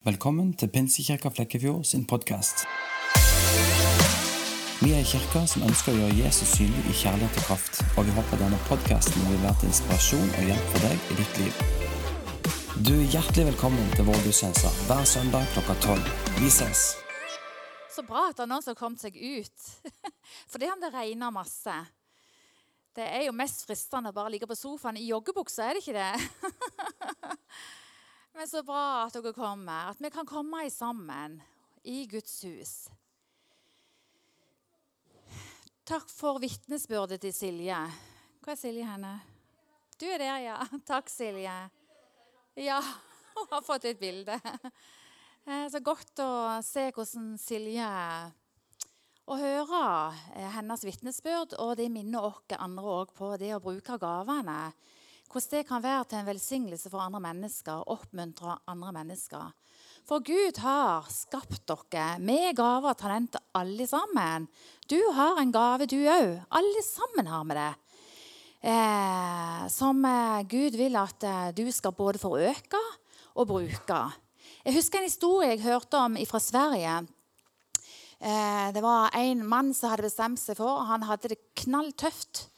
Velkommen til Pinsekirka Flekkefjord sin podkast. Vi er en kirke som ønsker å gjøre Jesus synlig i kjærlighet og kraft, og vi håper denne podkasten vil være til inspirasjon og hjelp for deg i ditt liv. Du er hjertelig velkommen til vår gudstjeneste hver søndag klokka tolv. Vi ses! Så bra at det er noen som har kommet seg ut. For det om det regner masse. Det er jo mest fristende å bare ligge på sofaen i joggebuksa, er det ikke det? Men så bra at dere kommer. At vi kan komme sammen i Guds hus. Takk for vitnesbyrdet til Silje. Hvor er Silje henne? Du er der, ja. Takk, Silje. Ja, hun har fått et bilde. Eh, så godt å se hvordan Silje Å høre eh, hennes vitnesbyrd, og det minner oss andre òg på det å bruke gavene hvordan det kan være til en velsignelse for andre mennesker oppmuntre andre mennesker. For Gud har skapt dere med gaver og talenter, alle sammen. Du har en gave, du òg. Alle sammen har vi det. Eh, som eh, Gud vil at eh, du skal både få øke og bruke. Jeg husker en historie jeg hørte om fra Sverige. Eh, det var en mann som hadde bestemt seg for Han hadde det knalltøft.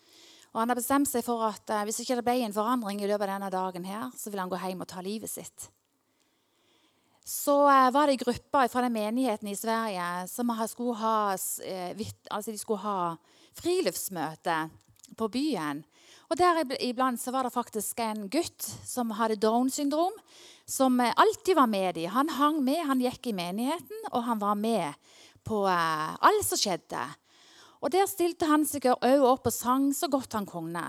Og han har bestemt seg for at eh, hvis ikke det ble en forandring i løpet av denne dagen, her, så vil han gå hjem og ta livet sitt. Så eh, var det en gruppe fra den menigheten i Sverige som skulle ha, eh, altså de skulle ha friluftsmøte på byen. Og der iblant så var det faktisk en gutt som hadde Downs syndrom, som eh, alltid var med dem. Han hang med, han gikk i menigheten, og han var med på eh, alt som skjedde. Og Der stilte han seg òg opp og sang så godt han kunne.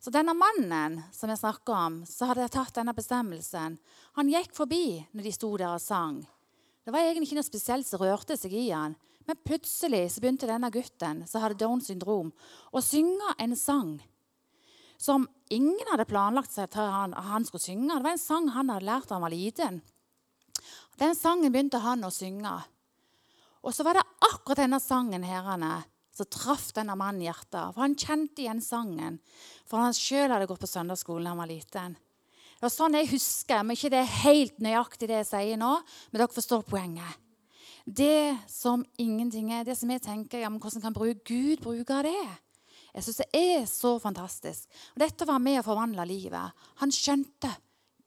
Så denne mannen som jeg snakker om, så hadde jeg tatt denne bestemmelsen, han gikk forbi når de sto der og sang. Det var egentlig ikke noe spesielt som rørte seg i han. Men plutselig så begynte denne gutten som hadde Downs syndrom, å synge en sang som ingen hadde planlagt seg til han, han skulle synge. Det var en sang han hadde lært da han var liten. Den sangen begynte han å synge. Og så var det akkurat denne sangen herrene, så traff denne mannen hjertet. For han kjente igjen sangen. For han sjøl hadde gått på søndagsskolen da han var liten. Det var sånn jeg husker, men ikke det er helt nøyaktig det jeg sier nå. Men dere forstår poenget. Det som ingenting er, det som jeg tenker ja, men Hvordan kan bruke Gud bruke det? Jeg syns det er så fantastisk. Og Dette var med å forvandle livet. Han skjønte.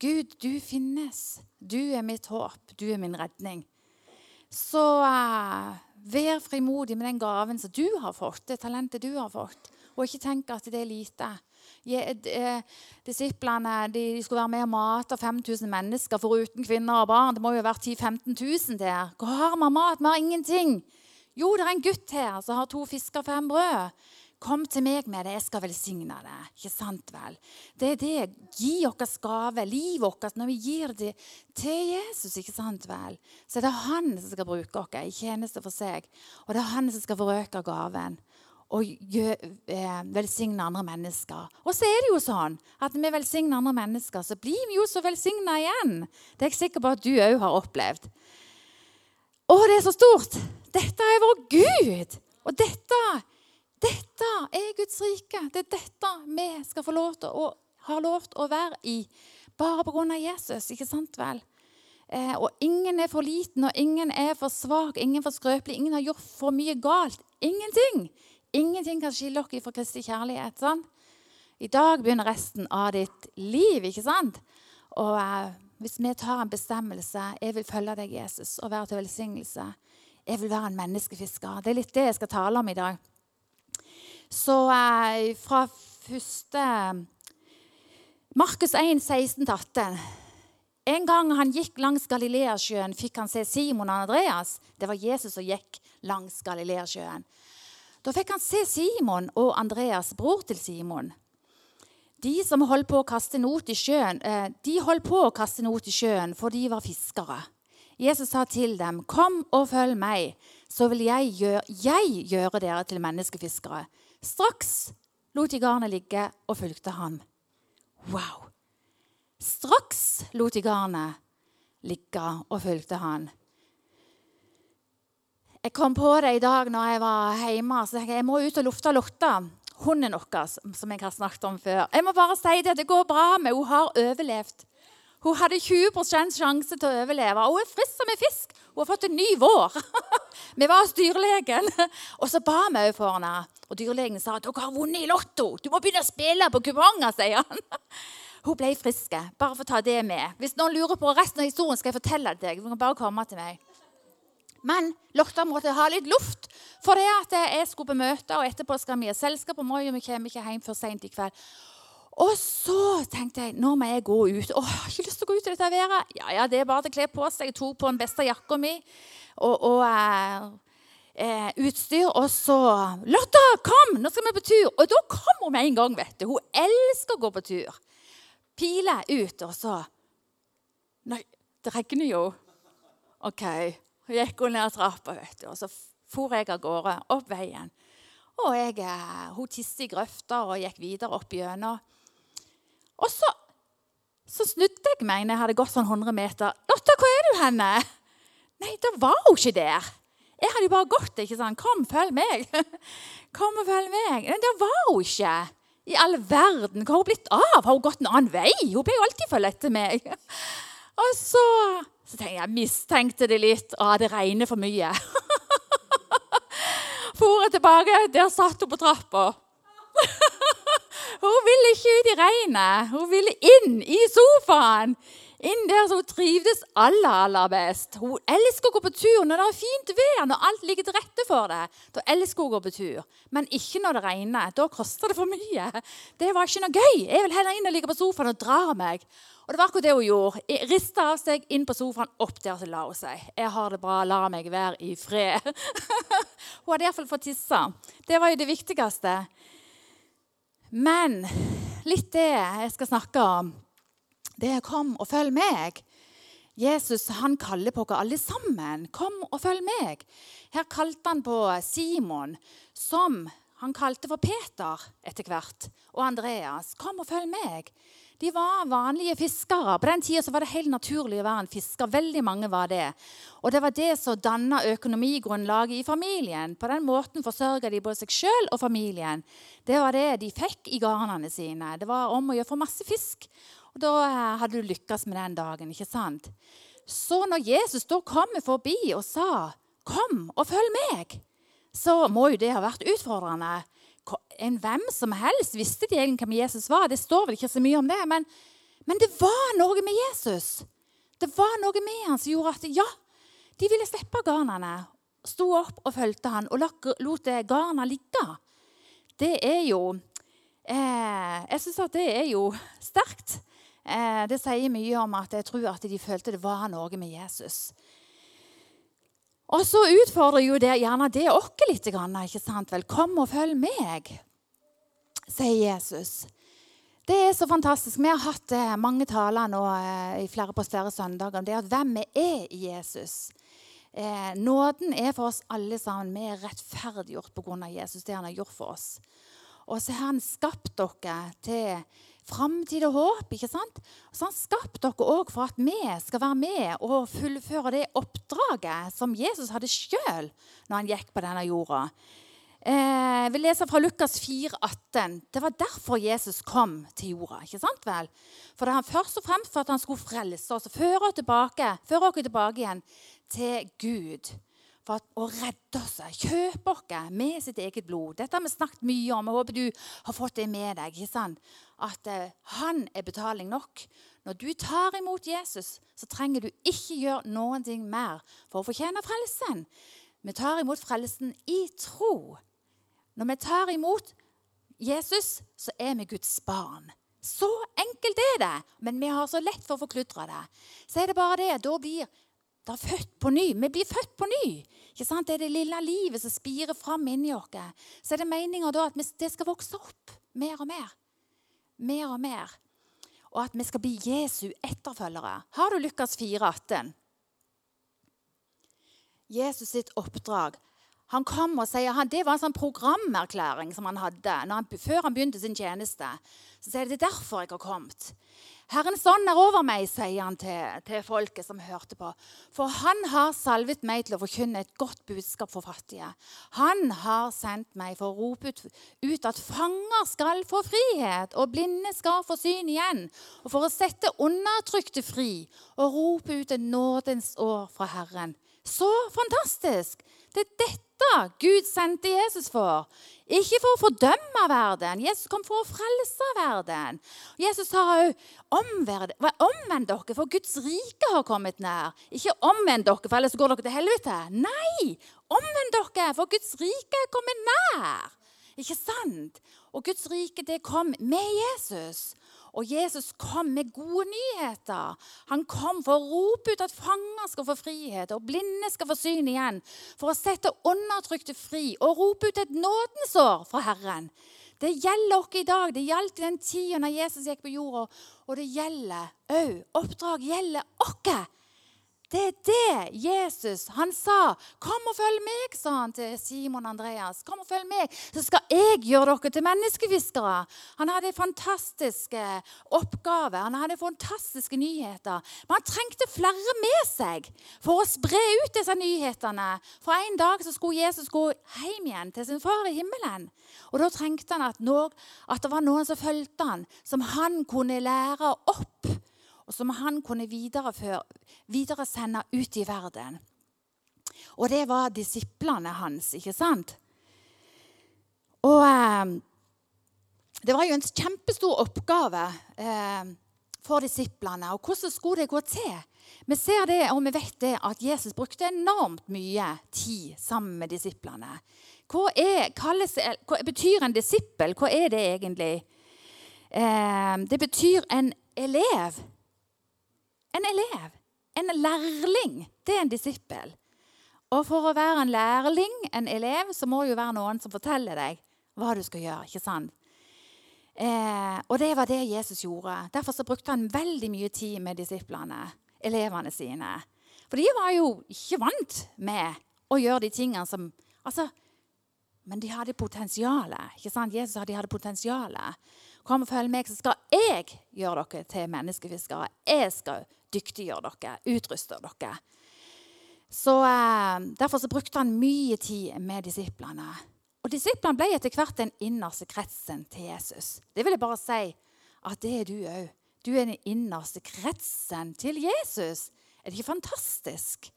Gud, du finnes. Du er mitt håp. Du er min redning. Så uh, Vær frimodig med den gaven som du har fått, det talentet du har fått. Og ikke tenk at det er lite. Eh, disiplene de skulle være med og mate 5000 mennesker foruten kvinner og barn. Det må jo ha vært 10 000-15 000 der. Hvor har vi mat? Vi har ingenting. Jo, det er en gutt her som har to fisker og fem brød. Kom til meg med det, jeg skal velsigne det. Ikke sant vel? Det er det. Gi oss gave, livet vårt, når vi gir det til Jesus. ikke sant vel? Så er det han som skal bruke oss i tjeneste for seg. Og det er han som skal forøke gaven og eh, velsigne andre mennesker. Og så er det jo sånn at når vi velsigner andre mennesker, så blir vi jo så velsigna igjen. Det er jeg sikker på at du òg har opplevd. Å, det er så stort! Dette er vår Gud! Og dette dette er Guds rike. Det er dette vi skal få lov til å, ha lov til å være i. Bare pga. Jesus, ikke sant vel? Eh, og ingen er for liten, og ingen er for svak, ingen for skrøpelig. Ingen har gjort for mye galt. Ingenting. Ingenting kan skille dere fra Kristi kjærlighet. sant? I dag begynner resten av ditt liv, ikke sant? Og eh, hvis vi tar en bestemmelse Jeg vil følge deg, Jesus, og være til velsignelse. Jeg vil være en menneskefisker. Det er litt det jeg skal tale om i dag. Så eh, fra første Markus 1, 16-18. En gang han gikk langs Galileasjøen, fikk han se Simon og Andreas. Det var Jesus som gikk langs Galileasjøen. Da fikk han se Simon og Andreas, bror til Simon. De som holdt på å kaste not i sjøen, eh, de holdt på å kaste not i sjøen, for de var fiskere. Jesus sa til dem, 'Kom og følg meg, så vil jeg gjøre, jeg gjøre dere til menneskefiskere.' Straks lot de garnet ligge og fulgte ham. Wow! Straks lot de garnet ligge og fulgte han. Jeg kom på det i dag når jeg var hjemme. så jeg, jeg må ut og lufte Lotta, hunden vår, som jeg har snakket om før. Jeg må bare si det, det går bra med Hun har overlevd. Hun hadde 20 sjanse til å overleve. Hun er frisk som en fisk. Hun har fått en ny vår. vi var hos dyrlegen, og så ba vi òg for henne. Og dyrlegen sa at dere har vunnet i Lotto. Du må begynne å spille på kuponger, sier han. Hun ble frisk. Bare for å ta det med. Hvis noen lurer på resten av historien, skal jeg fortelle det. Du kan bare komme til meg. Men Lotta måtte ha litt luft. For det at jeg skulle på møte, og etterpå skal vi ha selskap. Og vi kommer ikke hjem før sent i kveld. Og så tenkte jeg nå må jeg gå ut. Åh, jeg har ikke lyst til å gå ut i dette været. Ja, ja, det er bare til å kle på seg. Jeg tok på den beste jakka mi og, og eh, eh, utstyr. Og så 'Lotta, kom! Nå skal vi på tur.' Og da kom hun med en gang. vet du. Hun elsker å gå på tur. Piler ut, og så Nei, det regner jo. OK. Hun gikk hun ned trappa, vet du, og så for jeg av gårde opp veien. Og jeg, eh, hun tisset i grøfta og gikk videre opp gjennom. Og så, så snudde jeg meg når jeg hadde gått sånn 100 meter. 'Lotta, hvor er du henne?' Nei, da var hun ikke der. Jeg hadde jo bare gått. ikke sant? 'Kom, følg meg.' Kom og følg meg. Men der var hun ikke. I all verden, Hva har hun blitt av? Har hun gått en annen vei? Hun pleier jo alltid følge etter meg. Og så, så tenkte jeg, mistenkte det litt. Å, det regner for mye. For tilbake. Der satt hun på trappa. Hun ville ikke ut i regnet. Hun ville inn i sofaen. Inn der som hun trivdes aller, aller best. Hun elsker å gå på tur når det er fint vær, når alt ligger til rette for det. Da elsker hun å gå på tur. Men ikke når det regner. Da koster det for mye. Det var ikke noe gøy. Jeg vil heller inn og ligge på sofaen og dra meg. Og det var akkurat det hun gjorde. Rista av seg inn på sofaen, opp der så la hun seg. Jeg har det bra, la meg være i fred. hun hadde iallfall fått tissa. Det var jo det viktigste. Men litt det jeg skal snakke om, det er 'kom og følg meg'. Jesus han kaller på oss alle sammen. 'Kom og følg meg'. Her kalte han på Simon, som han kalte for Peter etter hvert, og Andreas. 'Kom og følg meg'. De var vanlige fiskere. På den tida var det helt naturlig å være en fisker. Veldig mange var det. Og det var det som danna økonomigrunnlaget i familien. På den måten forsørga de både seg sjøl og familien. Det var det de fikk i garnene sine. Det var om å gjøre for masse fisk. Og Da eh, hadde du lykkes med den dagen. ikke sant? Så når Jesus da kommer forbi og sa 'Kom og følg meg', så må jo det ha vært utfordrende. En hvem som helst visste de egentlig hvem Jesus var. Det står vel ikke så mye om det, men, men det var noe med Jesus. Det var noe med han som gjorde at ja, de ville slippe garnene. Sto opp og fulgte han og lot garna ligge. Det er jo eh, Jeg syns at det er jo sterkt. Eh, det sier mye om at jeg tror at de følte det var noe med Jesus. Og så utfordrer jo det gjerne det oss litt. ikke sant vel? Kom og følg meg, sier Jesus. Det er så fantastisk. Vi har hatt eh, mange taler nå eh, i flere, på flere søndager om det at hvem vi er i Jesus. Eh, nåden er for oss alle sammen. Vi er rettferdiggjort pga. Jesus, det han har gjort for oss. Og så har han skapt dere til framtid og håp. ikke sant? Så han skapte dere òg for at vi skal være med og fullføre det oppdraget som Jesus hadde sjøl når han gikk på denne jorda. Eh, vi leser fra Lukas 4, 18. Det var derfor Jesus kom til jorda. ikke sant vel? For det han først og fremst for at han skulle frelse oss og føre oss tilbake, føre oss tilbake igjen til Gud for å redde oss, kjøpe oss med sitt eget blod. Dette har vi snakket mye om. Jeg håper du har fått det med deg. ikke sant? At uh, han er betaling nok. Når du tar imot Jesus, så trenger du ikke gjøre noen ting mer for å fortjene frelsen. Vi tar imot frelsen i tro. Når vi tar imot Jesus, så er vi Guds barn. Så enkelt er det, men vi har så lett for å forkludre det. Så er det bare det. Da blir det født på ny. Vi blir født på ny. Ikke sant? Det er det lille livet som spirer fram inni oss. Så er det meninga at det skal vokse opp mer og mer. Mer og mer. Og at vi skal bli Jesu etterfølgere. Har du Lukas 4,18? Jesus sitt oppdrag. Han kom og sier, han, Det var en sånn programerklæring som han hadde han, før han begynte sin tjeneste. Så sier det, det er derfor jeg har kommet. Herrens ånd er over meg, sier han til, til, folket som hørte på. For han har salvet meg til å forkynne et godt budskap for fattige. Han har sendt meg for å rope ut, ut, at fanger skal få frihet, og blinde skal få syn igjen. Og for å sette undertrykte fri og rope ut en nådens år fra Herren. Så fantastisk! Det er dette Gud sendte Jesus for. Ikke for å fordømme verden. Jesus kom for å frelse verden. Jesus sa òg omvend dere, for Guds rike har kommet nær. Ikke omvend dere, for ellers går dere til helvete. Nei! Omvend dere, for Guds rike er kommet nær. Ikke sant? Og Guds rike det kom med Jesus. Og Jesus kom med gode nyheter. Han kom for å rope ut at fanger skal få frihet, og blinde skal få syn igjen. For å sette undertrykte fri og rope ut et nådens år fra Herren. Det gjelder oss i dag. Det gjaldt i den tida da Jesus gikk på jorda. Og det gjelder òg. Oppdrag gjelder oss. Det er det Jesus han sa. 'Kom og følg meg', sa han til Simon Andreas. 'Kom og følg meg, så skal jeg gjøre dere til menneskefiskere'. Han hadde fantastiske oppgaver, han hadde fantastiske nyheter. Men han trengte flere med seg for å spre ut disse nyhetene. For en dag så skulle Jesus gå hjem igjen til sin far i himmelen. Og Da trengte han at, noe, at det var noen som fulgte han, som han kunne lære opp som han kunne videresende ut i verden. Og det var disiplene hans, ikke sant? Og eh, det var jo en kjempestor oppgave eh, for disiplene. Og hvordan skulle det gå til? Vi ser det, og vi vet det, at Jesus brukte enormt mye tid sammen med disiplene. Hva, er, kalles, hva betyr en disippel? Hva er det egentlig? Eh, det betyr en elev en elev, en lærling, det er en disippel. Og for å være en lærling, en elev, så må det jo være noen som forteller deg hva du skal gjøre. ikke sant? Eh, og det var det Jesus gjorde. Derfor så brukte han veldig mye tid med disiplene, elevene sine. For de var jo ikke vant med å gjøre de tingene som altså, Men de hadde potensialet. ikke sant? Jesus sa de hadde potensialet. Kom og følg meg, så skal jeg gjøre dere til menneskefiskere. Jeg skal dyktiggjøre dere, utruster dere. Så eh, Derfor så brukte han mye tid med disiplene. Og Disiplene ble etter hvert den innerste kretsen til Jesus. Det vil jeg bare si at det er du òg. Du er den innerste kretsen til Jesus. Er det ikke fantastisk?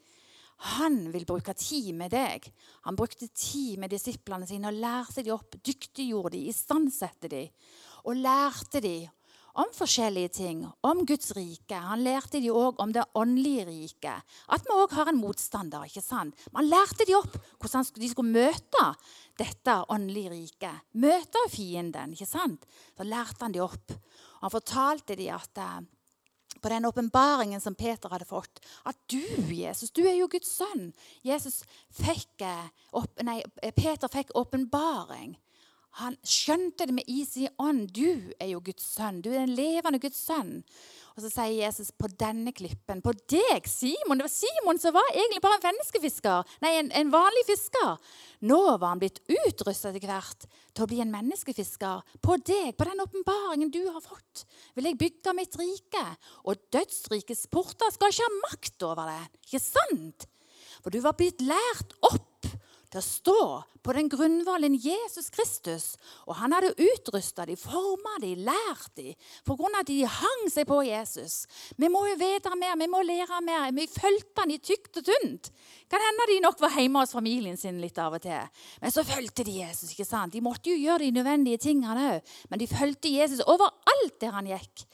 Han vil bruke tid med deg. Han brukte tid med disiplene sine og lærte dem opp, dyktiggjorde dem, istandsette dem. Og lærte dem om forskjellige ting, om Guds rike. Han lærte de òg om det åndelige riket. At vi òg har en motstander. ikke sant? Man lærte de opp hvordan de skulle møte dette åndelige riket. Møte fienden. ikke sant? Så lærte han de opp. Han fortalte de at eh, på den åpenbaringen som Peter hadde fått, at du, Jesus, du er jo Guds sønn. Fikk, opp, nei, Peter fikk åpenbaring han skjønte det med is i ånd. Du er jo Guds sønn. Du er en levende Guds sønn. Og så sier Jesus på denne klippen, på deg, Simon Det var Simon som var egentlig bare en menneskefisker. Nei, en, en vanlig fisker. Nå var han blitt utrusta etter hvert til å bli en menneskefisker. På deg, på den åpenbaringen du har fått, vil jeg bygge mitt rike. Og dødsrikets porter skal ikke ha makt over det. Ikke sant? For du var blitt lært opp til å stå på den grunnvollen Jesus Kristus. Og han hadde utrusta dem, forma dem, lært dem, på grunn av at de hang seg på Jesus. Vi må jo vite mer, vi må lære mer. Vi fulgte han i tykt og tynt. Kan hende de nok var hjemme hos familien sin litt av og til. Men så fulgte de Jesus. ikke sant? De måtte jo gjøre de nødvendige tingene òg, men de fulgte Jesus overalt der han gikk.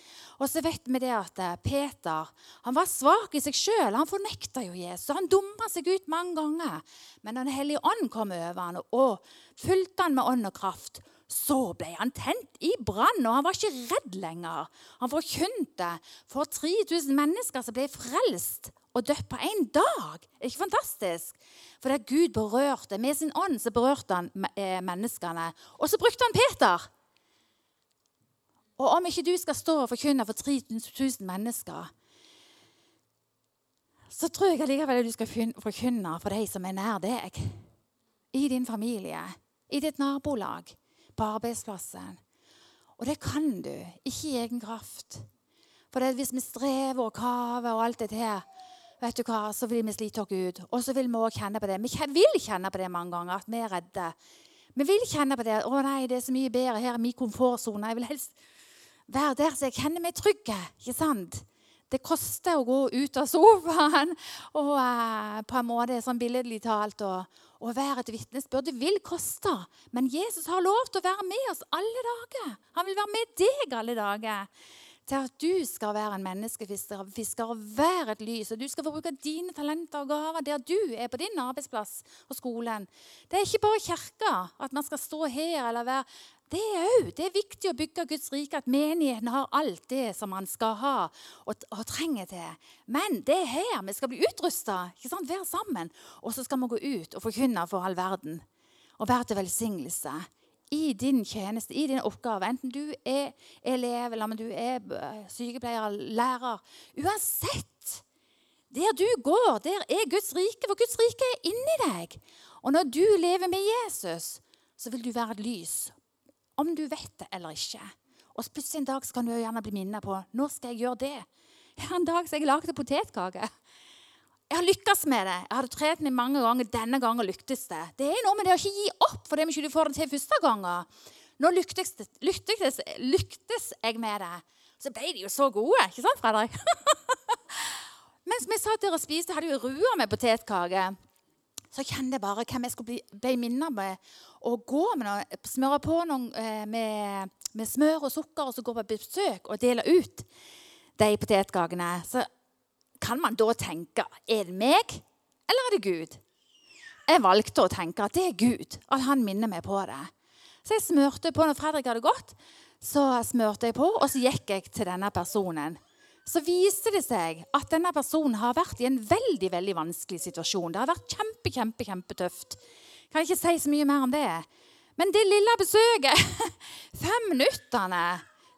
Og så vet vi det at eh, Peter han var svak i seg sjøl. Han fornekta jo Jesus. Han dumma seg ut mange ganger. Men Den hellige ånd kom over han og fulgte han med ånd og kraft, så ble han tent i brann, og han var ikke redd lenger. Han forkynte for 3000 mennesker som ble frelst og døpt på én dag. Er ikke fantastisk? For det Gud berørte med sin ånd, så berørte han eh, menneskene. Og så brukte han Peter. Og om ikke du skal stå og forkynne for 3000 mennesker, så tror jeg allikevel at du skal forkynne for de som er nær deg. I din familie, i ditt nabolag, på arbeidsplassen. Og det kan du, ikke i egen kraft. For hvis vi strever og kaver og alt det her, vet du hva, så vil vi slite oss ut. Og så vil vi òg kjenne på det. Vi vil kjenne på det mange ganger, at vi er redde. Vi vil kjenne på det. 'Å nei, det er så mye bedre her i min komfortsone.' Jeg vil helst være der så jeg kjenner meg trygg. Ikke sant? Det koster å gå ut av sofaen og uh, på en måte sånn billedlig talt og, og være et vitnesbyrd. Det vil koste. Men Jesus har lov til å være med oss alle dager. Han vil være med deg alle dager til at du skal være en menneskefisker og være et lys. Og du skal få bruke dine talenter og gaver der du er på din arbeidsplass og skolen. Det er ikke bare kirka at man skal stå her eller være det er òg det er viktig å bygge Guds rike, at menigheten har alt det som man skal ha og, og trenger til. Men det er her vi skal bli utrusta. Være sammen. Og så skal vi gå ut og forkynne for all verden. Og være til velsignelse i din tjeneste, i din oppgave. Enten du er elev, eller om du er eh, sykepleier, lærer. Uansett. Der du går, der er Guds rike, for Guds rike er inni deg. Og når du lever med Jesus, så vil du være et lys. Om du vet det eller ikke. Og plutselig en dag kan du gjerne bli minnet på når skal jeg gjøre det. En dag så jeg lagde potetkake. Jeg har lykkes med det. Jeg hadde trent meg mange ganger. Denne gangen lyktes det. Det er noe med det å ikke gi opp for det vi ikke får det til første gangen. Nå lyktes, lyktes, lyktes, jeg med det. Så ble de jo så gode. Ikke sant, Fredrik? Mens vi satt der og spiste, hadde jo rua med potetkake. Så kjente jeg bare hvem jeg skulle bli, minnet med å gå med noe, smøre på noen eh, med, med, smør og sukker og så gå på besøk og dele ut de potetkakene. Så kan man da tenke er det meg eller er det Gud? Jeg valgte å tenke at det er Gud, at han minner meg på det. Så jeg smørte på når Fredrik hadde gått. Så smørte jeg på, og så gikk jeg til denne personen. Så viste det seg at denne personen har vært i en veldig veldig vanskelig situasjon. Det har vært kjempe, kjempe, kjempetøft. Kan ikke si så mye mer om det. Men det lille besøket, fem minuttene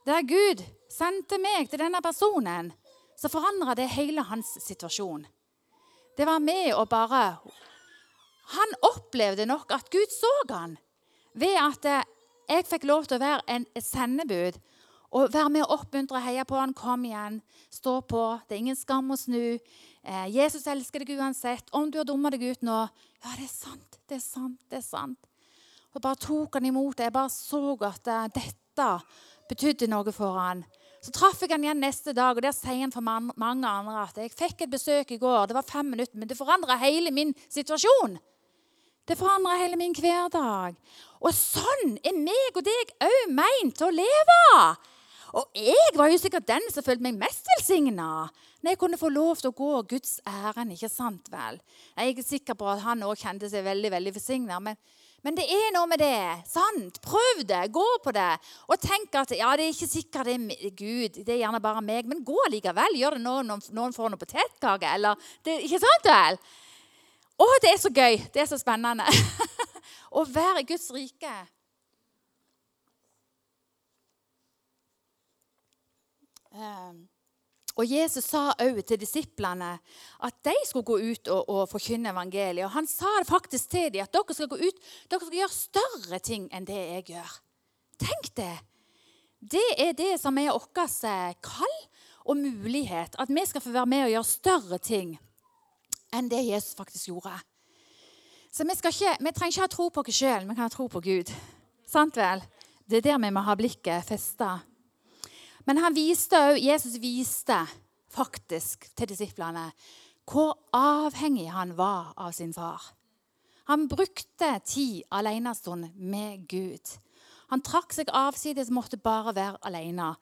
der Gud sendte meg til denne personen, så forandra det hele hans situasjon. Det var med å bare Han opplevde nok at Gud så han ved at jeg fikk lov til å være en sendebud og være med å oppmuntre og heie på han. Kom igjen, stå på. Det er ingen skam å snu. Eh, Jesus elsker deg uansett. Om du har dumma deg ut nå Ja, det er sant, det er sant, det er sant. Og bare tok han imot det. Jeg bare så at eh, dette betydde noe for han. Så traff jeg han igjen neste dag, og der sier han for mange andre at jeg fikk et besøk i går. Det var fem minutter, men det forandra hele min situasjon. Det forandra hele min hverdag. Og sånn er meg og deg òg meint å leve. Og jeg var jo sikkert den som følte meg mest velsigna når jeg kunne få lov til å gå Guds ærend. ikke sant vel? Jeg er sikker på at han òg kjente seg veldig veldig velsigna. Men men det er noe med det. sant? Prøv det. Gå på det. Og tenk at ja, det er ikke sikkert det er Gud, det er gjerne bare meg. Men gå likevel. Gjør det nå når noen får noe potetkake. Eller, det, ikke sant vel? Å, det er så gøy. Det er så spennende. Å være i Guds rike. Um, og Jesus sa òg til disiplene at de skulle gå ut og, og forkynne evangeliet. Og Han sa det faktisk til dem at dere skal gå ut, dere skal gjøre større ting enn det jeg gjør. Tenk det! Det er det som er vårt eh, kall og mulighet. At vi skal få være med og gjøre større ting enn det Jesus faktisk gjorde. Så vi, ikke, vi trenger ikke ha tro på oss sjøl, vi kan ha tro på Gud. Sant vel? Det er der vi må ha blikket festa. Men viste Jesus viste faktisk til disiplene hvor avhengig han var av sin far. Han brukte tid alenestund med Gud. Han trakk seg avsides, måtte bare være alene.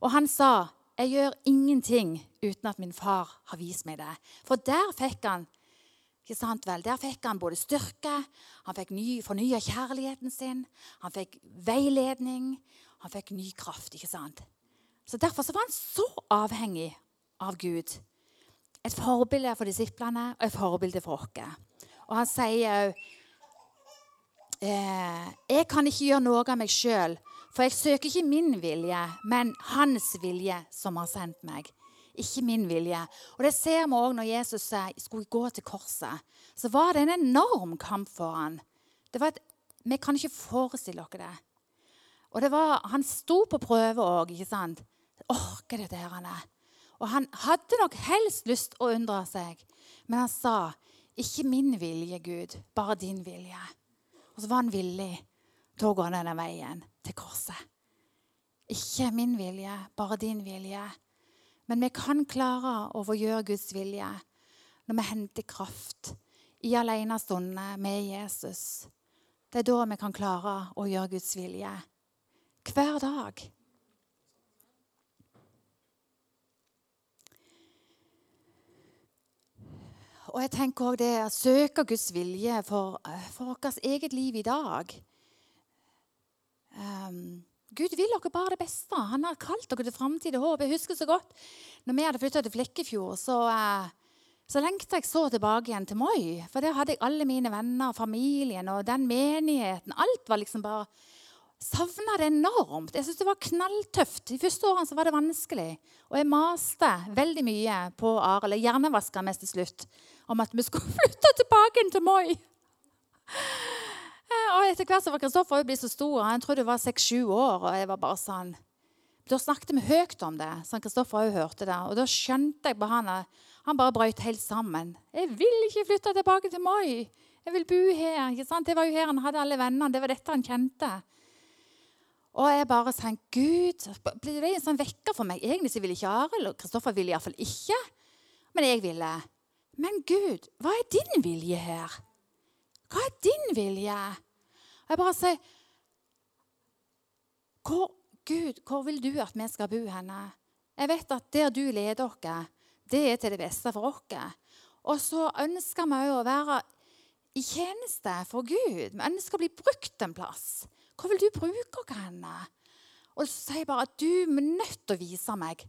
Og han sa, 'Jeg gjør ingenting uten at min far har vist meg det.' For der fikk han ikke sant vel? Der fikk han både styrke, han fikk ny, fornya kjærligheten sin, han fikk veiledning, han fikk ny kraft. ikke sant? Så Derfor så var han så avhengig av Gud. Et forbilde for disiplene og et forbilde for oss. Og han sier òg eh, Jeg kan ikke gjøre noe av meg sjøl, for jeg søker ikke min vilje, men hans vilje som har sendt meg. Ikke min vilje. Og Det ser vi òg når Jesus eh, skulle gå til korset. Så var det en enorm kamp for han. Det var et, vi kan ikke forestille oss det. Og det var, Han sto på prøve òg, ikke sant? Orker dette her, han er. Og han hadde nok helst lyst å undre seg, men han sa, 'Ikke min vilje, Gud, bare din vilje.' Og så var han villig til å gå denne veien til korset. Ikke min vilje, bare din vilje. Men vi kan klare å få gjøre Guds vilje når vi henter kraft i alenestundene med Jesus. Det er da vi kan klare å gjøre Guds vilje. Hver dag. Og jeg tenker også det å søke Guds vilje for, for vårt eget liv i dag. Um, Gud vil dere bare det beste. Han har kalt dere til framtid og håp. Jeg husker så godt når vi hadde flytta til Flekkefjord, så, uh, så lengta jeg så tilbake igjen til Moi. For der hadde jeg alle mine venner, familien og den menigheten. Alt var liksom bare Savna det enormt. Jeg syntes det var knalltøft. De første årene var det vanskelig. Og jeg maste veldig mye på Arild. Jeg hjernevaska mest til slutt om at vi skulle flytte tilbake til Moi. Eh, og etter hvert så var Kristoffer blitt så stor. Han trodde det var seks-sju år. og jeg var bare sånn... Da snakket vi høyt om det, så Kristoffer òg hørte det. Og da skjønte jeg på han Han bare brøt helt sammen. 'Jeg vil ikke flytte tilbake til Moi. Jeg vil bo her.' ikke sant? Det var jo her han hadde alle vennene. Det var dette han kjente. Og jeg bare tenkte Gud Det en sånn vekker for meg. Egentlig så ville ikke Arild, og Kristoffer ville iallfall ikke. Men jeg ville. Men Gud, hva er din vilje her? Hva er din vilje? Og jeg bare sier hvor, Gud, hvor vil du at vi skal bo henne? Jeg vet at der du leder oss, det er til det beste for oss. Og så ønsker vi òg å være i tjeneste for Gud. Vi ønsker å bli brukt en plass. Hvor vil du bruke oss henne? Og så sier jeg bare at du er nødt til å vise meg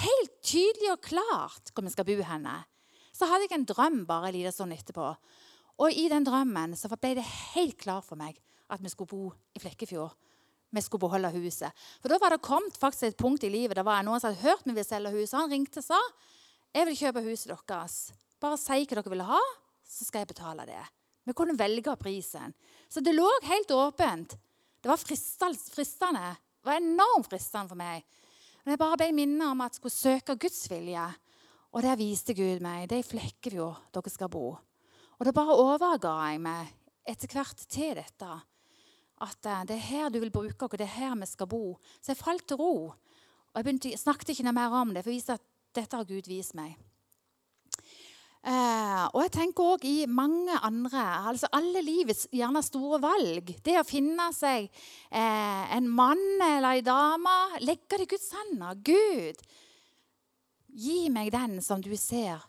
helt tydelig og klart hvor vi skal bo henne. Så hadde jeg en drøm bare en liten stund etterpå. Og i den drømmen så ble det helt klart for meg at vi skulle bo i Flekkefjord. Vi skulle beholde huset. For da var det kommet faktisk et punkt i livet der var noen som hadde hørt vi ville selge huset. Han ringte og sa jeg vil kjøpe huset deres. Bare si hva dere vil ha, så skal jeg betale det. Vi kunne velge prisen. Så det lå helt åpent. Det var fristende. Det var enormt fristende for meg. Men jeg bare ble minnet om at jeg skulle søke Guds vilje. Og der viste Gud meg det er i Flekkefjord dere skal bo. Og da bare overga jeg meg etter hvert til dette. At eh, det er her du vil bruke oss, det er her vi skal bo. Så jeg falt til ro. Og jeg, begynte, snakket ikke noe mer om det, for å vise at dette har Gud vist meg. Eh, og jeg tenker òg i mange andre altså Alle livets gjerne store valg. Det å finne seg eh, en mann eller ei dame. Legge det i Guds hender. Gud, gi meg den som du ser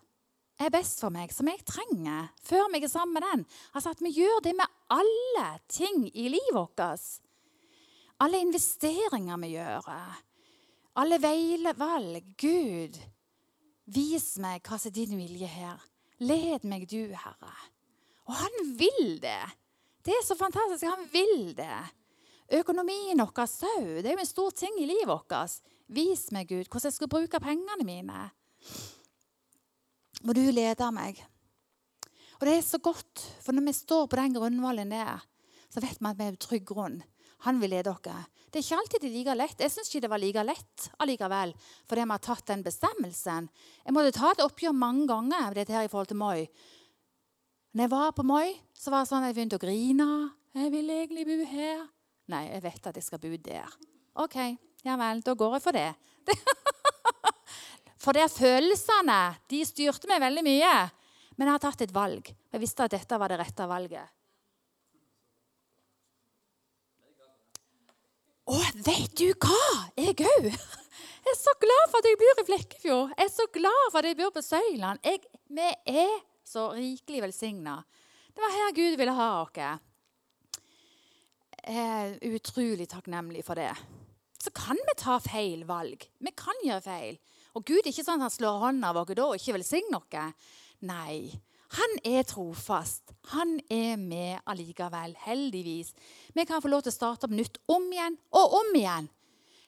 er best for meg, som jeg trenger, før meg er sammen med den. Altså At vi gjør det med alle ting i livet vårt. Alle investeringer vi gjør. Alle veilevalg. Gud, vis meg hva som er din vilje her. Led meg, du, Herre. Og han vil det. Det er så fantastisk. Han vil det. Økonomien vår òg. Det er jo en stor ting i livet vårt. Vis meg, Gud, hvordan jeg skal bruke pengene mine må du lede meg. Og det er så godt, for når vi står på den grunnvollen der, så vet vi at vi er på trygg grunn. Han vil lede dere. Det er ikke alltid det er like lett. Jeg syns ikke det var like lett allikevel, fordi vi har tatt den bestemmelsen. Jeg måtte ta et oppgjør mange ganger dette her i forhold til Moi. Når jeg var på Moi, så var det sånn at jeg begynte å grine. 'Jeg vil egentlig bo her.' Nei, jeg vet at jeg skal bo der. OK, ja vel, da går jeg for det. For det er følelsene de styrte meg veldig mye. Men jeg har tatt et valg. Jeg visste at dette var det rette valget. Å, vet du hva? Jeg òg. Jeg er så glad for at jeg bor i Flekkefjord. Jeg er så glad for at jeg bor på Søyland. Jeg, vi er så rikelig velsigna. Det var her Gud ville ha oss. Jeg er utrolig takknemlig for det. Så kan vi ta feil valg. Vi kan gjøre feil. Og Gud er ikke sånn at han slår hånda av oss da og ikke velsigner oss. Nei. Han er trofast. Han er med allikevel. Heldigvis. Vi kan få lov til å starte på nytt om igjen og om igjen.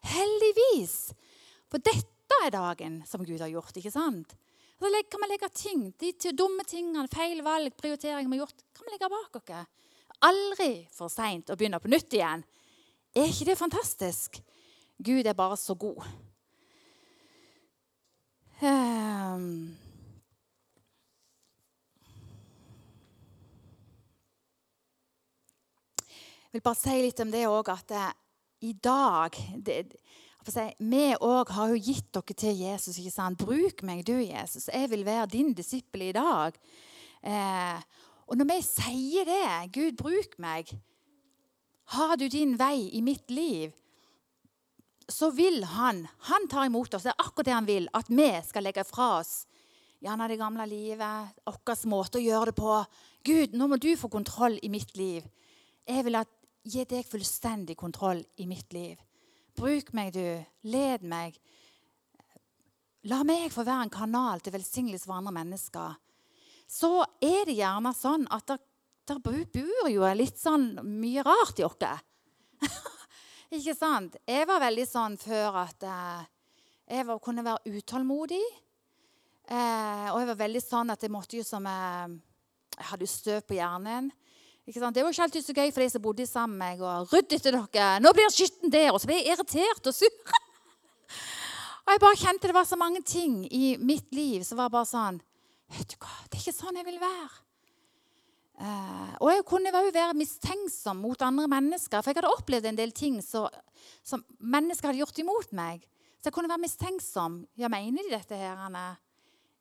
Heldigvis. For dette er dagen som Gud har gjort. ikke sant? Så kan vi legge ting, de dumme tingene, feil valg, prioriteringer vi har gjort, kan vi legge bak oss. Aldri for seint å begynne på nytt igjen. Er ikke det fantastisk? Gud er bare så god. Um, vil bare si litt om det òg, at det, i dag det, si, Vi òg har jo gitt dere til Jesus. ikke sant? Bruk meg, du, Jesus. Jeg vil være din disippel i dag. Eh, og når vi sier det, Gud, bruk meg, har du din vei i mitt liv, så vil han Han tar imot oss. Det er akkurat det han vil. At vi skal legge fra oss gjerne det gamle livet, vår måte å gjøre det på. Gud, nå må du få kontroll i mitt liv. Jeg vil at, gi deg fullstendig kontroll i mitt liv. Bruk meg, du. Led meg. La meg få være en kanal til velsignelse for andre mennesker. Så er det gjerne sånn at der, bor jo litt sånn mye rart i oss. Ikke sant? Jeg var veldig sånn før at eh, jeg var, kunne være utålmodig. Eh, og jeg var veldig sånn at jeg måtte jo som eh, Jeg hadde jo støv på hjernen. Det var ikke alltid så gøy for de som bodde sammen med meg. og Rydd etter dere! Nå blir skitten der! Og så ble jeg irritert og sur. og jeg bare kjente det var så mange ting i mitt liv som var bare sånn Vet du hva, det er ikke sånn jeg vil være. Uh, og jeg kunne jo være mistenksom mot andre mennesker, for jeg hadde opplevd en del ting så, som mennesker hadde gjort imot meg. Så jeg kunne være mistenksom. Ja, mener de dette her?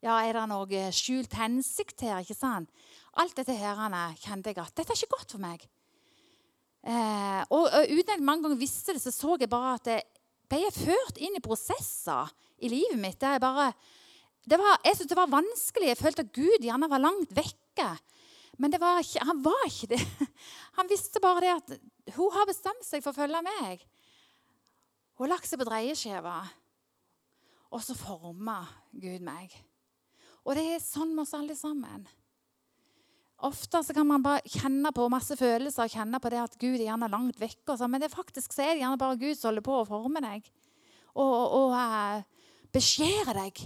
Ja, er det noe skjult hensikt her? ikke sant? Alt dette her kjente jeg at dette er ikke godt for meg. Eh, og, og, uten at jeg mange ganger visste det, så så jeg bare at jeg ble ført inn i prosesser i livet mitt der jeg bare var, Jeg syntes det var vanskelig. Jeg følte at Gud gjerne var langt vekke. Men var ikke, han var ikke det. Han visste bare det at hun har bestemt seg for å følge meg. Hun har lagt seg på dreieskiva. Og så former Gud meg. Og det er sånn med oss alle sammen. Ofte så kan man bare kjenne på masse følelser og kjenne på det at Gud er gjerne langt vekke. Sånn, men det er faktisk så er det gjerne bare Gud som holder på å forme deg og, og, og uh, beskjære deg.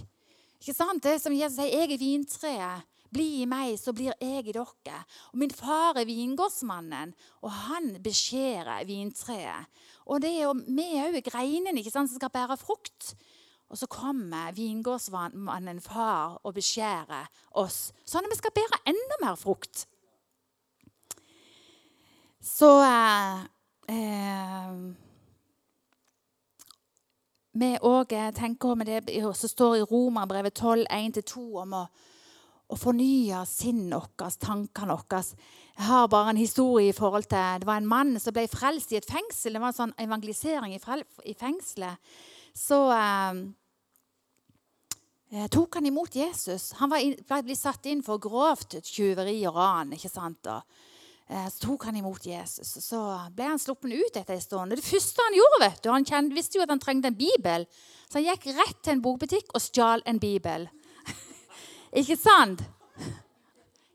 Ikke sant? Det som Jesus sier, 'Jeg er vintreet'. Bli i meg, så blir jeg i dere. Og min far er vingårdsmannen, og han beskjærer vintreet. Og det er jo vi òg greinene som skal bære frukt. Og så kommer vingårdsmannen far og beskjærer oss, sånn at vi skal bære enda mer frukt. Så eh, eh, Vi òg tenker med det som står i Romerbrevet 12, 1-2 om å å fornye sinnet vårt, tankene våre. Jeg har bare en historie i forhold til Det var en mann som ble frelst i et fengsel. Det var en sånn evangelisering i, fengselet. Så eh, tok han imot Jesus. Han var, ble satt inn for grovt tyveri og ran. ikke sant? Eh, så tok han imot Jesus. og Så ble han sluppet ut etter en stund. Det første han gjorde, vet du, han kjente, visste jo at han trengte en bibel, så han gikk rett til en bokbutikk og stjal en bibel. Ikke sant?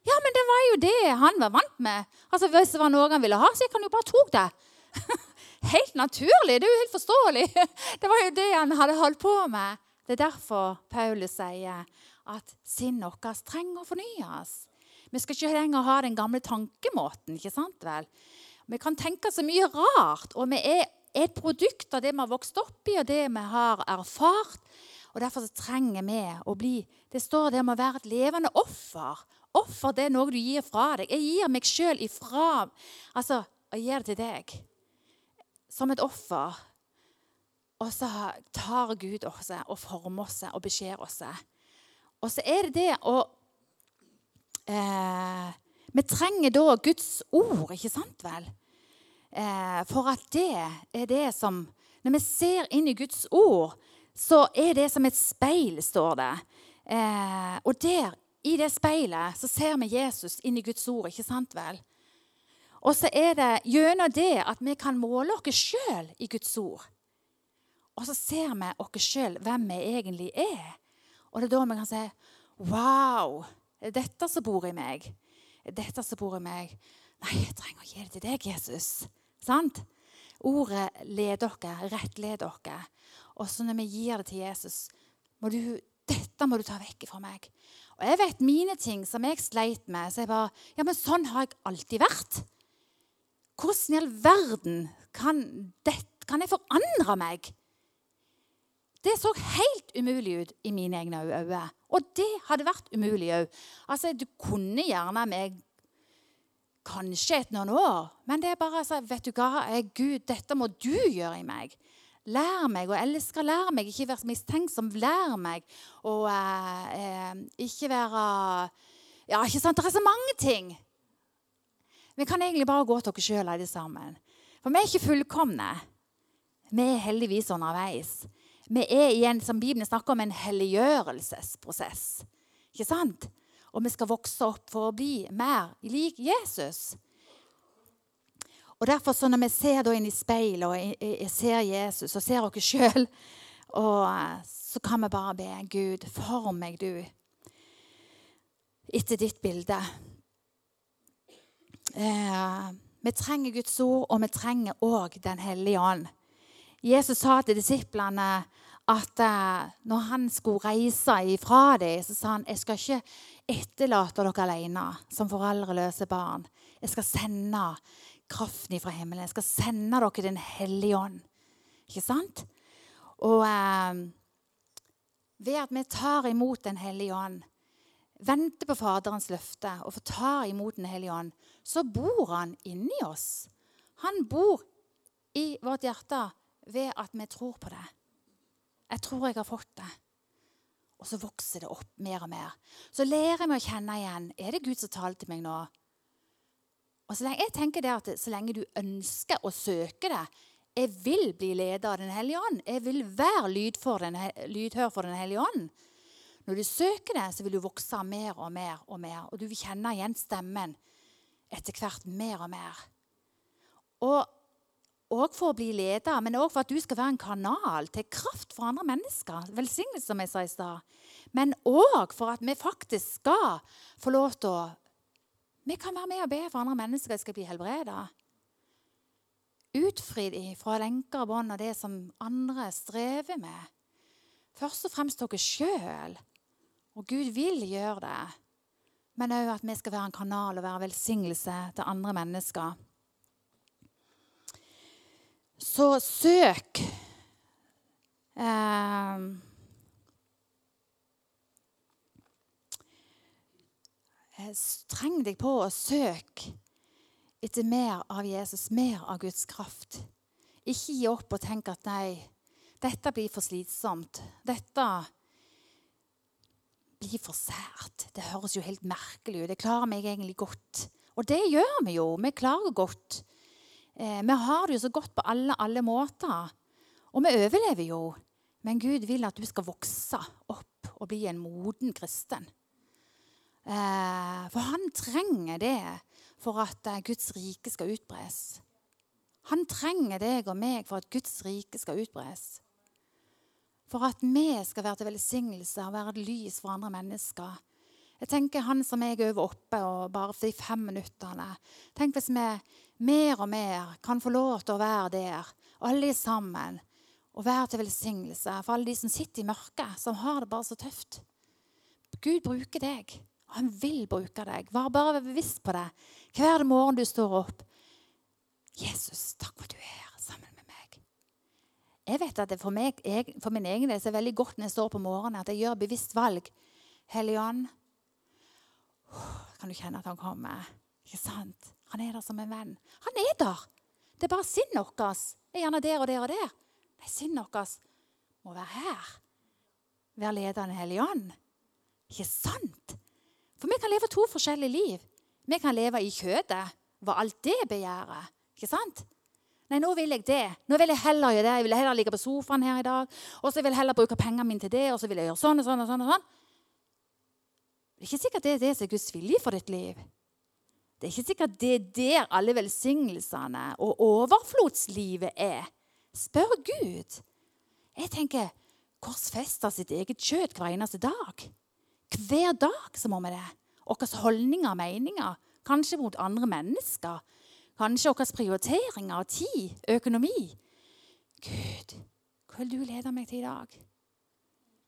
Ja, men det var jo det han var vant med. Altså, Hvis det var noe han ville ha, så gikk han jo bare tok det. Helt naturlig. Det er jo helt forståelig. Det var jo det han hadde holdt på med. Det er derfor Paulus sier at sinnet vårt trenger å fornyes. Vi skal ikke lenger ha den gamle tankemåten. ikke sant vel? Vi kan tenke så mye rart, og vi er et produkt av det vi har vokst opp i, og det vi har erfart. Og Derfor trenger vi å bli Det står det om å være et levende offer. Offer det er noe du gir fra deg. Jeg gir meg sjøl ifra Altså, jeg gir det til deg som et offer. Og så tar Gud oss og former oss og beskjeder oss. Og så er det det å eh, Vi trenger da Guds ord, ikke sant vel? Eh, for at det er det som Når vi ser inn i Guds ord, så er det som et speil, står det. Eh, og der, i det speilet, så ser vi Jesus inn i Guds ord, ikke sant vel? Og så er det gjennom det at vi kan måle oss sjøl i Guds ord. Og så ser vi oss sjøl hvem vi egentlig er. Og det er da vi kan si Wow! Det dette som bor i meg. Det dette som bor i meg. Nei, jeg trenger å gi det til deg, Jesus. Sant? Ordet leder dere, rettleder dere. Og så når vi gir det til Jesus må du, Dette må du ta vekk fra meg. Og jeg vet mine ting som jeg sleit med. Så jeg bare Ja, men sånn har jeg alltid vært. Hvordan i all verden kan, det, kan jeg forandre meg? Det så helt umulig ut i mine egne øyne. Og det hadde vært umulig òg. Altså, du kunne gjerne meg kanskje et noen år, men det er bare altså, Vet du hva, Gud, dette må du gjøre i meg. Lær meg å elske, lær meg ikke være mistenksom. Lær meg å eh, eh, ikke være Ja, ikke sant? Det er så mange ting. Vi kan egentlig bare gå til oss sjøl alle sammen. For vi er ikke fullkomne. Vi er heldigvis underveis. Vi er i en, som Bibelen snakker om, en helliggjørelsesprosess. Ikke sant? Og vi skal vokse opp for å bli mer lik Jesus. Og derfor så Når vi ser inn i speilet og jeg ser Jesus og ser oss sjøl, så kan vi bare be Gud, form meg, du, etter ditt bilde. Eh, vi trenger Guds ord, og vi trenger òg Den hellige ånd. Jesus sa til disiplene at eh, når han skulle reise ifra dem, så sa han jeg skal ikke etterlate dere alene som foreldreløse barn. Jeg skal sende kraften fra himmelen. Jeg skal sende dere Den hellige ånd. Ikke sant? Og eh, ved at vi tar imot Den hellige ånd, venter på Faderens løfte og får ta imot Den hellige ånd, så bor han inni oss. Han bor i vårt hjerte ved at vi tror på det. Jeg tror jeg har fått det. Og så vokser det opp mer og mer. Så lærer meg å kjenne igjen er det Gud som taler til meg nå. Og så lenge, jeg tenker det at så lenge du ønsker å søke det Jeg vil bli leder av Den hellige ånd. Jeg vil være lydhør for Den hellige ånd. Når du søker det, så vil du vokse mer og mer og mer. Og du vil kjenne igjen stemmen etter hvert mer og mer. Og òg for å bli leder, men òg for at du skal være en kanal til kraft for andre mennesker. Velsignelse, som jeg sa i stad. Men òg for at vi faktisk skal få lov til å Vi kan være med og be for andre mennesker skal bli helbreda. Utfridd fra lenker og bånd og det som andre strever med. Først og fremst dere sjøl. Og Gud vil gjøre det. Men òg at vi skal være en kanal og være velsignelse til andre mennesker. Så søk eh, Treng deg på å søke etter mer av Jesus, mer av Guds kraft. Ikke gi opp og tenk at nei, dette blir for slitsomt. Dette blir for sært. Det høres jo helt merkelig ut. Det klarer meg egentlig godt. Og det gjør vi jo. Vi klarer godt. Eh, vi har det jo så godt på alle, alle måter. Og vi overlever jo. Men Gud vil at du skal vokse opp og bli en moden kristen. Eh, for han trenger det for at eh, Guds rike skal utbres. Han trenger deg og meg for at Guds rike skal utbres. For at vi skal være til velsignelse og være et lys for andre mennesker. Jeg tenker Han som jeg øver oppe og bare for de fem minuttene Tenk hvis vi mer og mer kan få lov til å være der, alle sammen, og være til velsignelse for alle de som sitter i mørket, som har det bare så tøft. Gud bruker deg, og han vil bruke deg. Vær bare bevisst på det hver morgen du står opp. Jesus, takk for at du er her sammen med meg. Jeg vet at for, meg, jeg, for min egen del er det veldig godt når jeg står på morgenen, at jeg gjør bevisst valg. Hellige Ånd, kan du kjenne at han kommer? Ikke sant? Han er der som en venn. Han er der! Det er bare sinnet vårt er gjerne der og der og der. Nei, sinnet vårt må være her. Være leder av Den hellige ånd. Ikke sant? For vi kan leve to forskjellige liv. Vi kan leve i kjødet, hva alt det begjærer. Ikke sant? Nei, nå vil jeg det. Nå vil jeg heller gjøre det. Jeg vil heller ligge på sofaen her i dag. Og så vil jeg heller bruke pengene mine til det. Og så vil jeg gjøre sånn og sånn og sånn. og sånn. Det er ikke sikkert det er det som er Guds vilje for ditt liv. Det er ikke sikkert det er der alle velsignelsene og overflodslivet er. Spør Gud. Jeg tenker korsfester sitt eget kjøtt hver eneste dag. Hver dag så må vi det. Våre holdninger og meninger, kanskje mot andre mennesker. Kanskje våre prioriteringer av tid, økonomi. Gud, hva vil du lede meg til i dag?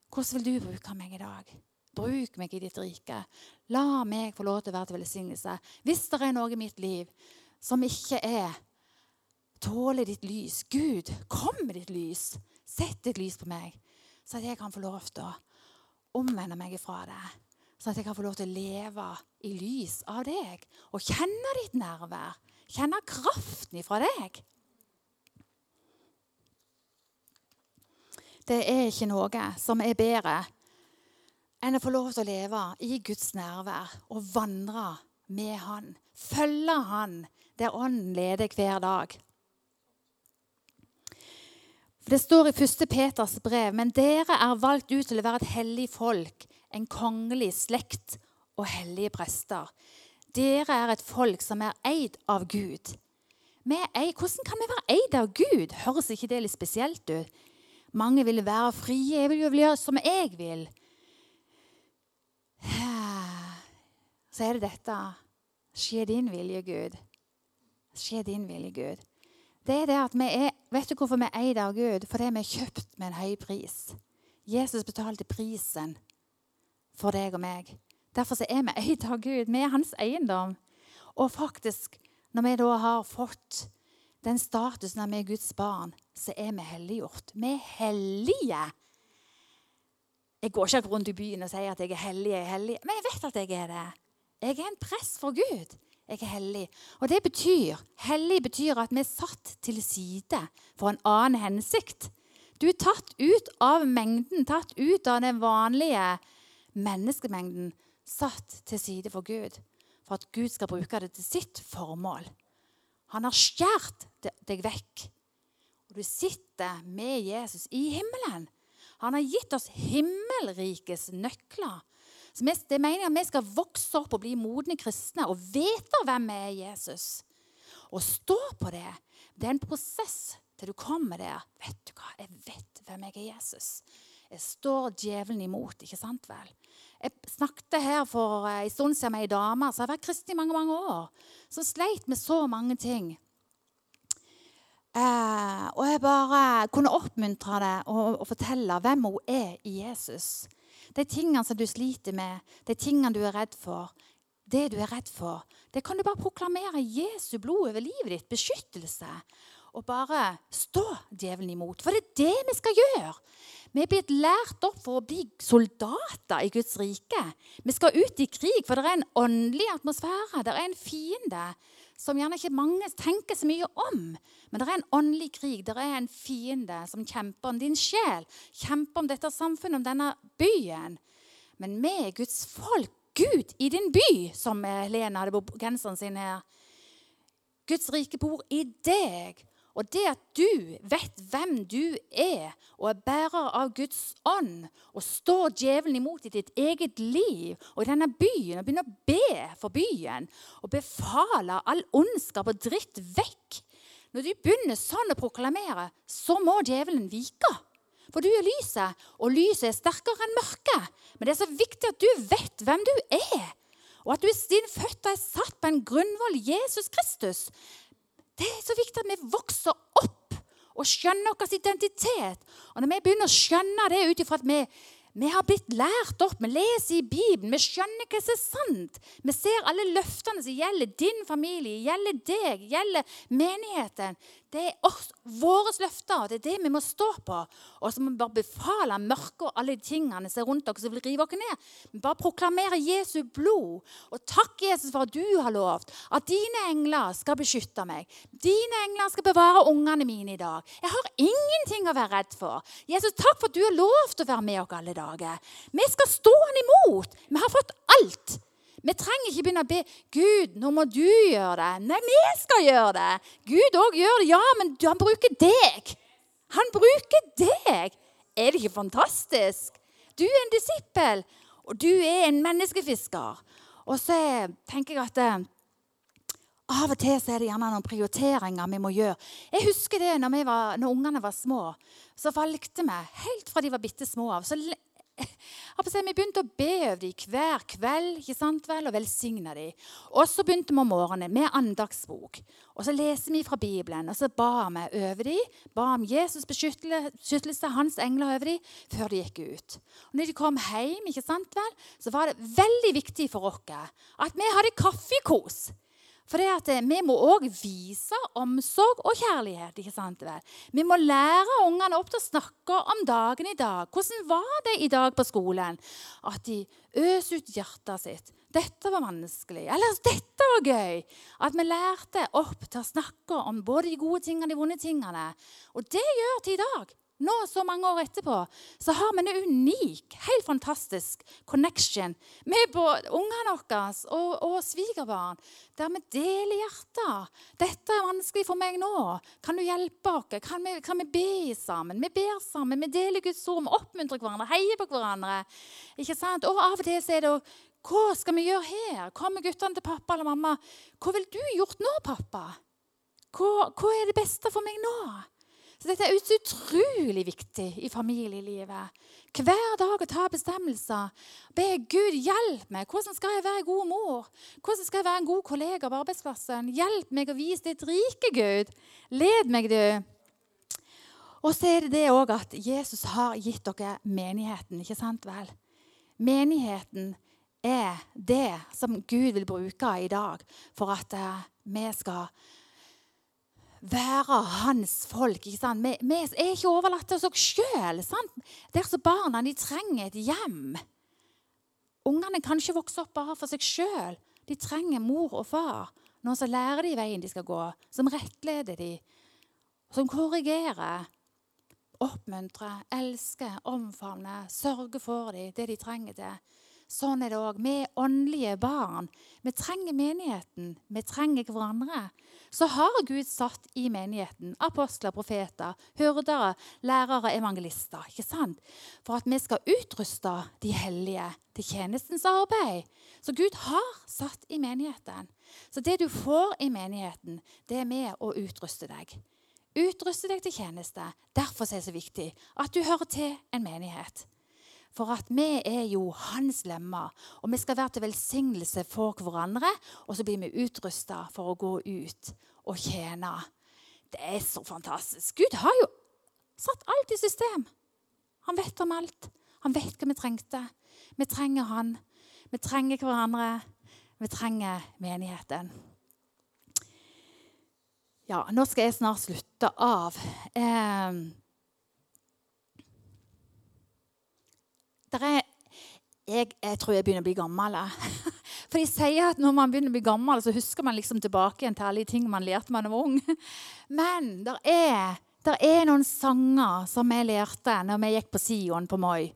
Hvordan vil du bruke meg i dag? Bruk meg i ditt rike. La meg få lov til å være til velsignelse. Hvis det er noe i mitt liv som ikke er Tåler ditt lys. Gud, kom med ditt lys. Sett ditt lys på meg, så at jeg kan få lov til å omvende meg ifra det. Sånn at jeg kan få lov til å leve i lys av deg og kjenne ditt nærvær. Kjenne kraften ifra deg. Det er ikke noe som er bedre enn å få lov til å leve i Guds nærvær og vandre med Han. Følge Han der Ånden leder hver dag. Det står i 1. Peters brev.: Men dere er valgt ut til å være et hellig folk, en kongelig slekt og hellige prester. Dere er et folk som er eid av Gud. Eid, hvordan kan vi være eid av Gud? Høres ikke det litt spesielt ut? Mange vil være frie. Jeg vil jo gjøre som jeg vil. Så er det dette Skje din vilje, Gud. Skje din vilje, Gud. Det er det at vi er, Vet du hvorfor vi er eid av Gud? Fordi vi er kjøpt med en høy pris. Jesus betalte prisen for deg og meg. Derfor er vi eid av Gud. Vi er hans eiendom. Og faktisk, når vi da har fått den statusen at vi er Guds barn, så er vi helliggjort. Vi er hellige. Jeg går ikke rundt i byen og sier at jeg er hellig, jeg er hellig. men jeg vet at jeg er det. Jeg er en press for Gud. Jeg er hellig. Og det betyr, Hellig betyr at vi er satt til side for en annen hensikt. Du er tatt ut av mengden, tatt ut av den vanlige menneskemengden, satt til side for Gud. For at Gud skal bruke det til sitt formål. Han har skjært deg vekk. Og du sitter med Jesus i himmelen. Han har gitt oss himmelrikets nøkler. Det mener at vi skal vokse opp og bli modne kristne og vite hvem vi er Jesus. Og stå på det. Det er en prosess til du kommer der. Vet du hva? Jeg vet hvem jeg er Jesus. Jeg står djevelen imot, ikke sant vel? Jeg snakket her for eh, en stund siden med ei dame som har vært kristen i mange mange år. Som sleit med så mange ting. Eh, og jeg bare kunne oppmuntre det og, og fortelle hvem hun er i Jesus. De tingene som du sliter med, de tingene du er redd for, det du er redd for, det kan du bare proklamere Jesu blod over livet ditt, beskyttelse. Og bare stå djevelen imot. For det er det vi skal gjøre. Vi er blitt lært opp for å bli soldater i Guds rike. Vi skal ut i krig, for det er en åndelig atmosfære. Det er en fiende som gjerne ikke mange tenker så mye om. Men det er en åndelig krig. Det er en fiende som kjemper om din sjel. Kjemper om dette samfunnet, om denne byen. Men vi er Guds folk. Gud i din by, som Lena hadde på genseren sin her. Guds rike bor i deg. Og det at du vet hvem du er, og er bærer av Guds ånd, og står djevelen imot i ditt eget liv og i denne byen, og begynner å be for byen og befaler all ondskap og dritt vekk Når du begynner sånn å proklamere, så må djevelen vike. For du er lyset, og lyset er sterkere enn mørket. Men det er så viktig at du vet hvem du er, og at du dine føtter er satt på en grunnvoll Jesus Kristus. Det er så viktig at vi vokser opp og skjønner vår identitet. Og når vi begynner å skjønne det ut ifra at vi vi har blitt lært opp, vi leser i Bibelen, vi skjønner hva som er sant. Vi ser alle løftene som gjelder din familie, gjelder deg, gjelder menigheten. Det er oss, våre løfter, det er det vi må stå på. Og så må vi bare befale mørket og alle de tingene som er rundt dere som vil rive oss ned. Vi bare proklamere Jesu blod. Og takk, Jesus, for at du har lovt at dine engler skal beskytte meg. Dine engler skal bevare ungene mine i dag. Jeg har ingenting å være redd for. Jesus, takk for at du har lovt å være med oss alle dager. Vi skal stå han imot. Vi har fått. Vi trenger ikke begynne å be Gud, nå må du gjøre det. Nei, vi skal gjøre det. Gud òg gjør det, ja, men han bruker deg. Han bruker deg. Er det ikke fantastisk? Du er en disippel, og du er en menneskefisker. Og så tenker jeg at eh, av og til så er det gjerne noen prioriteringer vi må gjøre. Jeg husker det når, var, når ungene var små. Så valgte vi helt fra de var bitte små av, så vi begynte å be over dem hver kveld ikke sant vel, og velsigne dem. Og så begynte vi om morgenen med andagsbok. Og så leser vi fra Bibelen, og så ba vi over dem. Ba om Jesus' beskyttelse, hans engler over dem, før de gikk ut. Og når de kom hjem, ikke sant vel, så var det veldig viktig for oss at vi hadde kaffekos. For det at eh, vi må òg vise omsorg og kjærlighet. ikke sant? Vi må lære ungene opp til å snakke om dagen i dag. Hvordan var det i dag på skolen? At de øser ut hjertet sitt. Dette var vanskelig. Eller dette var gøy. At vi lærte opp til å snakke om både de gode tingene og de vonde tingene. Og det gjør til i dag nå, så mange år etterpå, så har vi en unik, helt fantastisk connection med ungene våre og, og svigerbarn, der vi deler hjertet. 'Dette er vanskelig for meg nå. Kan du hjelpe oss? Kan vi, kan vi be sammen?' Vi ber sammen, vi deler Guds ord, vi oppmuntrer hverandre, heier på hverandre. Ikke sant? Og av og til så er det hva skal vi gjøre her? Kommer guttene til pappa eller mamma? Hva ville du gjort nå, pappa? Hva, hva er det beste for meg nå? Så dette er utrolig viktig i familielivet. Hver dag å ta bestemmelser. Be Gud hjelp meg. Hvordan skal jeg være god mor? Hvordan skal jeg være en god kollega på arbeidsplassen? Hjelp meg å vise ditt rike, Gud. Led meg, du. Og så er det det òg at Jesus har gitt dere menigheten, ikke sant vel? Menigheten er det som Gud vil bruke i dag for at uh, vi skal være hans folk. ikke Vi, vi, er ikke overlatt til oss sjøl. Disse barna de trenger et hjem. Ungene kan ikke vokse opp bare for seg sjøl. De trenger mor og far. Noen som lærer de veien de skal gå, som rettleder de, som korrigerer, oppmuntrer, elsker, omfavner, sørger for dem det de trenger til. Sånn er det òg. Vi er åndelige barn. Vi trenger menigheten. Vi trenger hverandre. Så har Gud satt i menigheten apostler, profeter, hyrdere, lærere, evangelister. ikke sant? For at vi skal utruste de hellige til tjenestens arbeid. Så Gud har satt i menigheten. Så det du får i menigheten, det er med å utruste deg. Utruste deg til tjeneste. Derfor er det så viktig at du hører til en menighet. For at vi er jo hans lemmer, og vi skal være til velsignelse for hverandre. Og så blir vi utrusta for å gå ut og tjene. Det er så fantastisk. Gud har jo satt alt i system. Han vet om alt. Han vet hva vi trengte. Vi trenger han. Vi trenger hverandre. Vi trenger menigheten. Ja, nå skal jeg snart slutte av. Eh, er, jeg, jeg, tror jeg begynner å bli gammel. For de sier at når man begynner å bli gammel, så husker man liksom tilbake igjen til alle de ting man lærte da man var ung. Men det er, er, noen sanger som jeg lærte når vi gikk på Sion på Moi.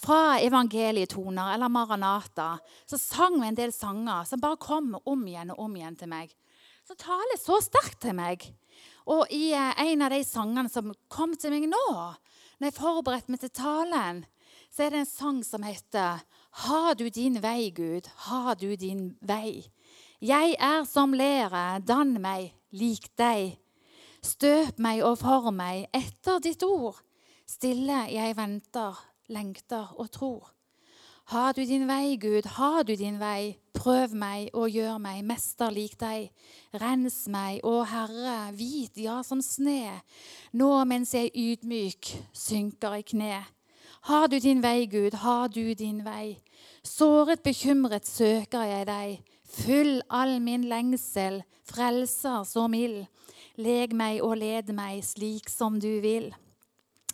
Fra evangelietoner eller Maranata. Så sang vi en del sanger som bare kom om igjen og om igjen til meg. Så taler så sterkt til meg. Og i eh, en av de sangene som kom til meg nå, når jeg forberedte meg til talen, så er det en sang som heter Ha du din vei, Gud, ha du din vei. Jeg er som lere, dann meg lik deg. Støp meg og form meg etter ditt ord. Stille jeg venter, lengter og tror. Ha du din vei, Gud, ha du din vei. Prøv meg og gjør meg mester lik deg. Rens meg, å Herre, hvit, ja, som sne. Nå mens jeg ydmyk synker i kne. Har du din vei, Gud, har du din vei. Såret, bekymret søker jeg deg. Fyll all min lengsel, frelser så mild. Leg meg og led meg slik som du vil.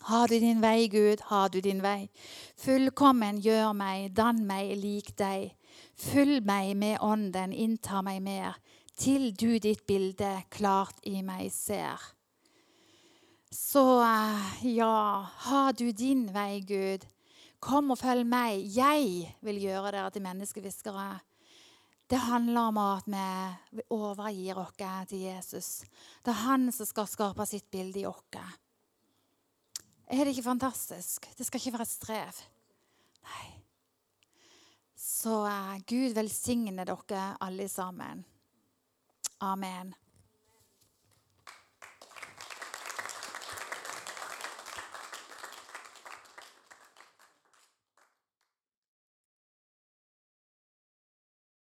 Har du din vei, Gud, har du din vei. Fullkommen gjør meg, dann meg lik deg. Fyll meg med ånden, innta meg mer, til du ditt bilde klart i meg ser. Så eh, ja, har du din vei, Gud. Kom og følg meg. Jeg vil gjøre dere til menneskehviskere. Det handler om at vi overgir oss til Jesus. Det er han som skal skape sitt bilde i oss. Er det ikke fantastisk? Det skal ikke være et strev. Nei. Så uh, Gud velsigne dere alle sammen. Amen.